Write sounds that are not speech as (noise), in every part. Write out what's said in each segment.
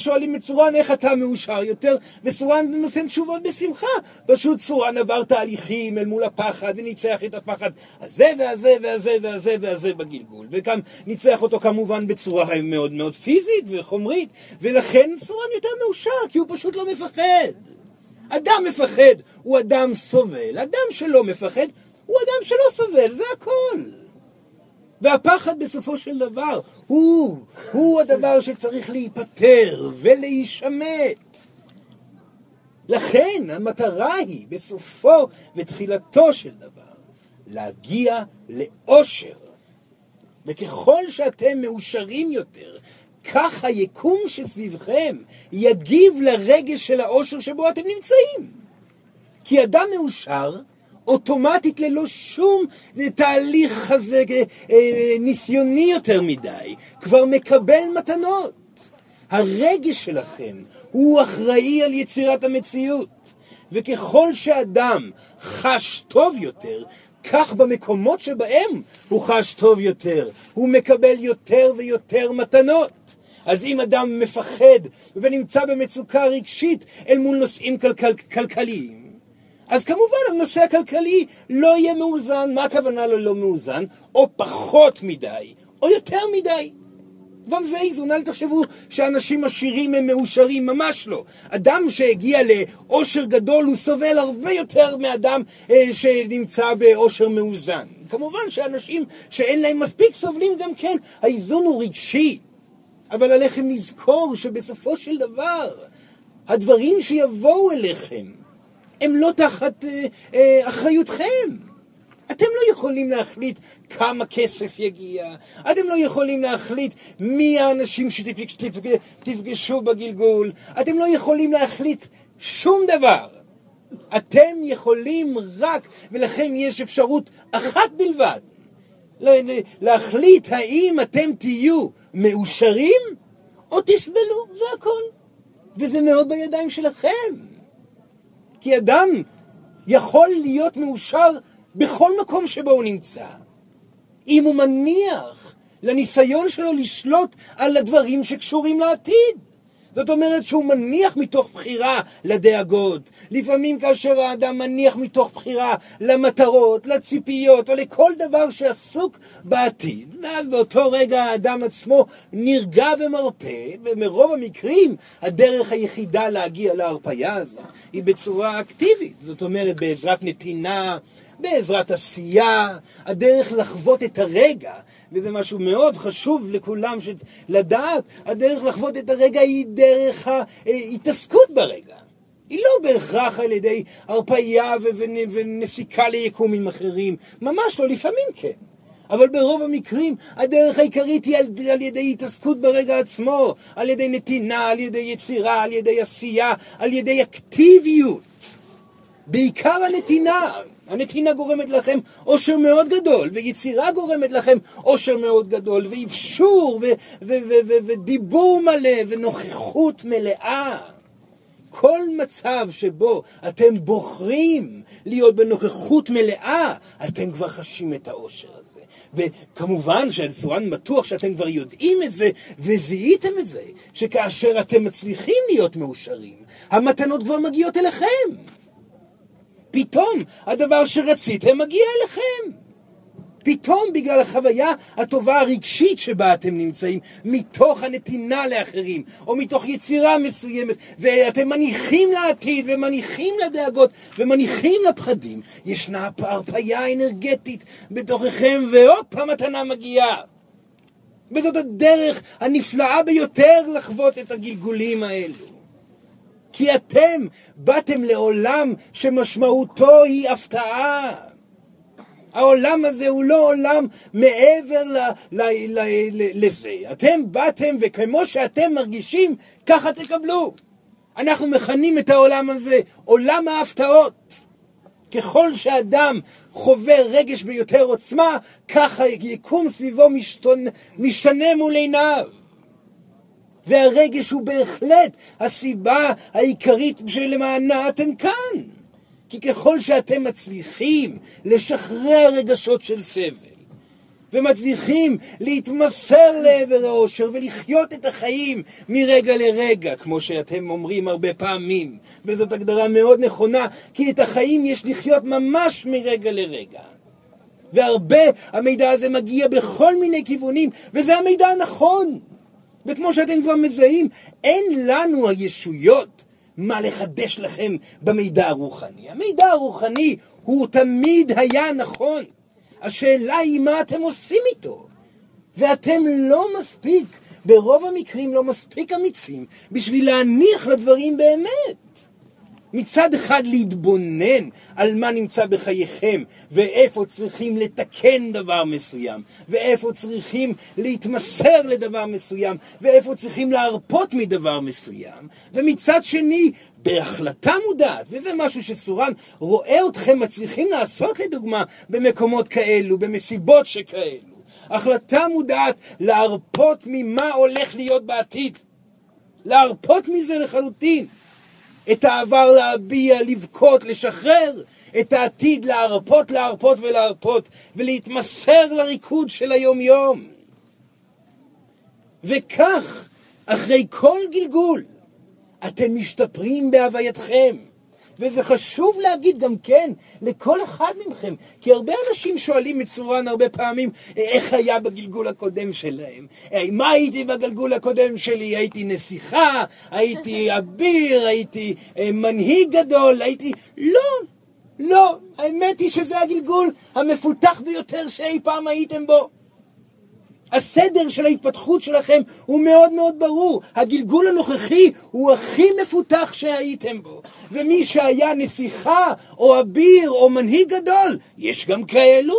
שואלים את סורן איך אתה מאושר יותר, וסורן נותן תשובות בשמחה. פשוט סורן עבר תהליכים אל מול הפחד, וניצח את הפחד הזה והזה והזה והזה והזה בגלגול. וגם ניצח אותו כמובן בצורה מאוד מאוד פיזית וחומרית, ולכן סורן יותר מאושר, כי הוא פשוט לא מפחד. אדם מפחד הוא אדם סובל, אדם שלא מפחד הוא אדם שלא סובל, זה הכל. והפחד בסופו של דבר הוא, הוא הדבר שצריך להיפטר ולהישמט. לכן המטרה היא בסופו ותחילתו של דבר להגיע לאושר. וככל שאתם מאושרים יותר, כך היקום שסביבכם יגיב לרגש של האושר שבו אתם נמצאים. כי אדם מאושר אוטומטית ללא שום תהליך כזה אה, ניסיוני יותר מדי, כבר מקבל מתנות. הרגש שלכם הוא אחראי על יצירת המציאות. וככל שאדם חש טוב יותר, כך במקומות שבהם הוא חש טוב יותר, הוא מקבל יותר ויותר מתנות. אז אם אדם מפחד ונמצא במצוקה רגשית אל מול נושאים כל- כלכליים, אז כמובן הנושא הכלכלי לא יהיה מאוזן. מה הכוונה ללא מאוזן? או פחות מדי, או יותר מדי. גם זה איזון, אל תחשבו שאנשים עשירים הם מאושרים, ממש לא. אדם שהגיע לאושר גדול הוא סובל הרבה יותר מאדם אה, שנמצא באושר מאוזן. כמובן שאנשים שאין להם מספיק סובלים גם כן, האיזון הוא רגשי. אבל עליכם לזכור שבסופו של דבר, הדברים שיבואו אליכם הם לא תחת אה, אה, אחריותכם. אתם לא יכולים להחליט כמה כסף יגיע, אתם לא יכולים להחליט מי האנשים שתפגשו בגלגול, אתם לא יכולים להחליט שום דבר. אתם יכולים רק, ולכם יש אפשרות אחת בלבד, להחליט האם אתם תהיו מאושרים או תסבלו, זה הכל. וזה מאוד בידיים שלכם. כי אדם יכול להיות מאושר בכל מקום שבו הוא נמצא. אם הוא מניח לניסיון שלו לשלוט על הדברים שקשורים לעתיד. זאת אומרת שהוא מניח מתוך בחירה לדאגות. לפעמים כאשר האדם מניח מתוך בחירה למטרות, לציפיות או לכל דבר שעסוק בעתיד, ואז באותו רגע האדם עצמו נרגע ומרפא, ומרוב המקרים הדרך היחידה להגיע להרפאיה הזו היא בצורה אקטיבית. זאת אומרת בעזרת נתינה, בעזרת עשייה, הדרך לחוות את הרגע, וזה משהו מאוד חשוב לכולם לדעת, הדרך לחוות את הרגע היא דרך ההתעסקות ברגע. היא לא בהכרח על ידי הרפאיה ונסיקה ליקומים אחרים, ממש לא, לפעמים כן. אבל ברוב המקרים הדרך העיקרית היא על, על ידי התעסקות ברגע עצמו, על ידי נתינה, על ידי יצירה, על ידי עשייה, על ידי אקטיביות. בעיקר הנתינה. הנתינה גורמת לכם עושר מאוד גדול, ויצירה גורמת לכם עושר מאוד גדול, ואפשור, ודיבור מלא, ונוכחות מלאה. כל מצב שבו אתם בוחרים להיות בנוכחות מלאה, אתם כבר חשים את העושר הזה. וכמובן שהסורן בטוח שאתם כבר יודעים את זה, וזיהיתם את זה, שכאשר אתם מצליחים להיות מאושרים, המתנות כבר מגיעות אליכם. פתאום הדבר שרציתם מגיע אליכם. פתאום בגלל החוויה הטובה הרגשית שבה אתם נמצאים, מתוך הנתינה לאחרים, או מתוך יצירה מסוימת, ואתם מניחים לעתיד, ומניחים לדאגות, ומניחים לפחדים, ישנה הרפאיה אנרגטית בתוככם, והופ, המתנה מגיעה. וזאת הדרך הנפלאה ביותר לחוות את הגלגולים האלו. כי אתם באתם לעולם שמשמעותו היא הפתעה. העולם הזה הוא לא עולם מעבר ל, ל, ל, ל, לזה. אתם באתם וכמו שאתם מרגישים, ככה תקבלו. אנחנו מכנים את העולם הזה עולם ההפתעות. ככל שאדם חווה רגש ביותר עוצמה, ככה יקום סביבו משתנה, משתנה מול עיניו. והרגש הוא בהחלט הסיבה העיקרית שלמענה אתם כאן. כי ככל שאתם מצליחים לשחרר רגשות של סבל, ומצליחים להתמסר לעבר האושר ולחיות את החיים מרגע לרגע, כמו שאתם אומרים הרבה פעמים, וזאת הגדרה מאוד נכונה, כי את החיים יש לחיות ממש מרגע לרגע. והרבה המידע הזה מגיע בכל מיני כיוונים, וזה המידע הנכון. וכמו שאתם כבר מזהים, אין לנו הישויות מה לחדש לכם במידע הרוחני. המידע הרוחני הוא תמיד היה נכון. השאלה היא מה אתם עושים איתו. ואתם לא מספיק, ברוב המקרים לא מספיק אמיצים בשביל להניח לדברים באמת. מצד אחד להתבונן על מה נמצא בחייכם ואיפה צריכים לתקן דבר מסוים ואיפה צריכים להתמסר לדבר מסוים ואיפה צריכים להרפות מדבר מסוים ומצד שני בהחלטה מודעת, וזה משהו שסורן רואה אתכם מצליחים לעשות לדוגמה במקומות כאלו, במסיבות שכאלו. החלטה מודעת להרפות ממה הולך להיות בעתיד. להרפות מזה לחלוטין. את העבר להביע, לבכות, לשחרר, את העתיד להרפות, להרפות ולהרפות, ולהתמסר לריקוד של היום-יום. וכך, אחרי כל גלגול, אתם משתפרים בהווייתכם. וזה חשוב להגיד גם כן לכל אחד מכם, כי הרבה אנשים שואלים את סורן הרבה פעמים איך היה בגלגול הקודם שלהם. מה הייתי בגלגול הקודם שלי? הייתי נסיכה, הייתי (laughs) אביר, הייתי אה, מנהיג גדול, הייתי... לא, לא, האמת היא שזה הגלגול המפותח ביותר שאי פעם הייתם בו. הסדר של ההתפתחות שלכם הוא מאוד מאוד ברור. הגלגול הנוכחי הוא הכי מפותח שהייתם בו. ומי שהיה נסיכה, או אביר, או מנהיג גדול, יש גם כאלו,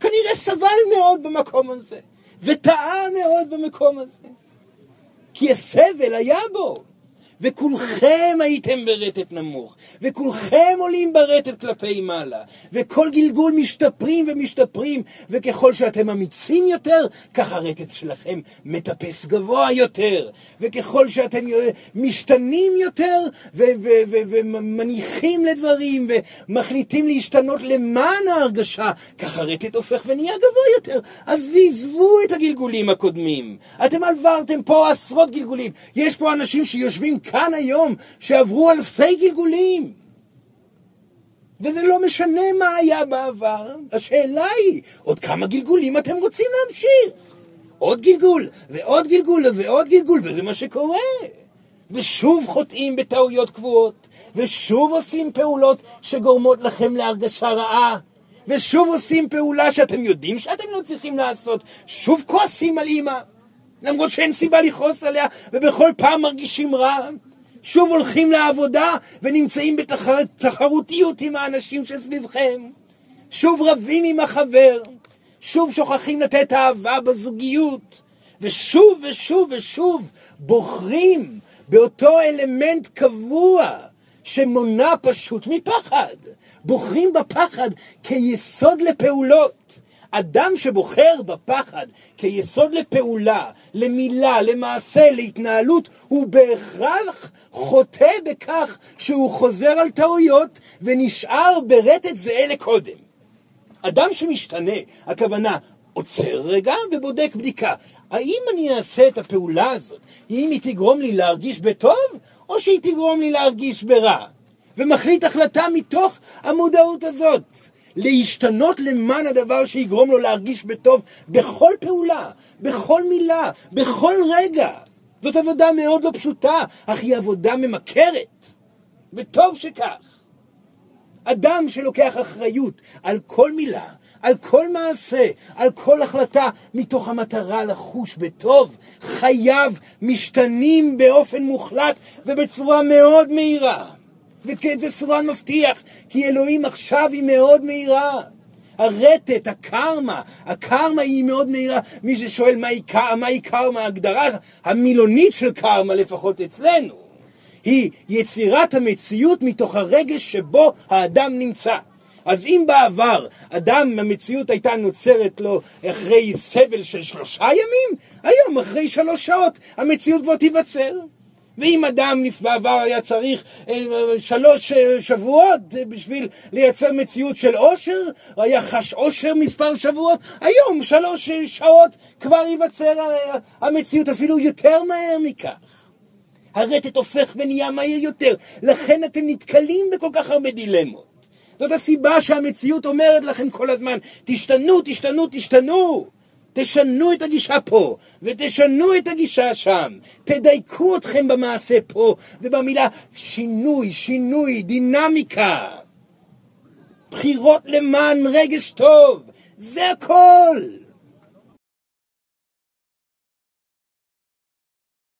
כנראה סבל מאוד במקום הזה, וטעה מאוד במקום הזה. כי הסבל היה בו. וכולכם הייתם ברטט נמוך, וכולכם עולים ברטט כלפי מעלה, וכל גלגול משתפרים ומשתפרים, וככל שאתם אמיצים יותר, כך הרטט שלכם מטפס גבוה יותר, וככל שאתם משתנים יותר, ומניחים לדברים, ומחליטים להשתנות למען ההרגשה, כך הרטט הופך ונהיה גבוה יותר. אז עזבו את הגלגולים הקודמים. אתם עברתם פה עשרות גלגולים. יש פה אנשים שיושבים כאן היום שעברו אלפי גלגולים. וזה לא משנה מה היה בעבר, השאלה היא, עוד כמה גלגולים אתם רוצים להמשיך? עוד גלגול, ועוד גלגול, ועוד גלגול, וזה מה שקורה. ושוב חוטאים בטעויות קבועות, ושוב עושים פעולות שגורמות לכם להרגשה רעה, ושוב עושים פעולה שאתם יודעים שאתם לא צריכים לעשות, שוב כועסים על אימא. למרות שאין סיבה לכעוס עליה, ובכל פעם מרגישים רע. שוב הולכים לעבודה ונמצאים בתחרותיות עם האנשים שסביבכם. שוב רבים עם החבר. שוב שוכחים לתת אהבה בזוגיות. ושוב ושוב ושוב בוחרים באותו אלמנט קבוע שמונע פשוט מפחד. בוחרים בפחד כיסוד לפעולות. אדם שבוחר בפחד כיסוד לפעולה, למילה, למעשה, להתנהלות, הוא בהכרח חוטא בכך שהוא חוזר על טעויות ונשאר ברטט זהה לקודם. אדם שמשתנה, הכוונה, עוצר רגע ובודק בדיקה. האם אני אעשה את הפעולה הזאת, האם היא תגרום לי להרגיש בטוב, או שהיא תגרום לי להרגיש ברע? ומחליט החלטה מתוך המודעות הזאת. להשתנות למען הדבר שיגרום לו להרגיש בטוב בכל פעולה, בכל מילה, בכל רגע. זאת עבודה מאוד לא פשוטה, אך היא עבודה ממכרת. וטוב שכך. אדם שלוקח אחריות על כל מילה, על כל מעשה, על כל החלטה, מתוך המטרה לחוש בטוב, חייו משתנים באופן מוחלט ובצורה מאוד מהירה. וכן זה סורן מבטיח, כי אלוהים עכשיו היא מאוד מהירה. הרטט, הקרמה, הקרמה היא מאוד מהירה. מי ששואל מהי, מהי קרמה, ההגדרה המילונית של קרמה, לפחות אצלנו, היא יצירת המציאות מתוך הרגש שבו האדם נמצא. אז אם בעבר אדם, המציאות הייתה נוצרת לו אחרי סבל של שלושה ימים, היום אחרי שלוש שעות המציאות כבר תיווצר. ואם אדם בעבר היה צריך אה, שלוש אה, שבועות בשביל לייצר מציאות של עושר, היה חש עושר מספר שבועות, היום שלוש שעות כבר ייווצר המציאות אפילו יותר מהר מכך. הרטט הופך ונהיה מהיר יותר, לכן אתם נתקלים בכל כך הרבה דילמות. זאת הסיבה שהמציאות אומרת לכם כל הזמן, תשתנו, תשתנו, תשתנו. תשנו את הגישה פה, ותשנו את הגישה שם. תדייקו אתכם במעשה פה, ובמילה שינוי, שינוי, דינמיקה. בחירות למען רגש טוב, זה הכל.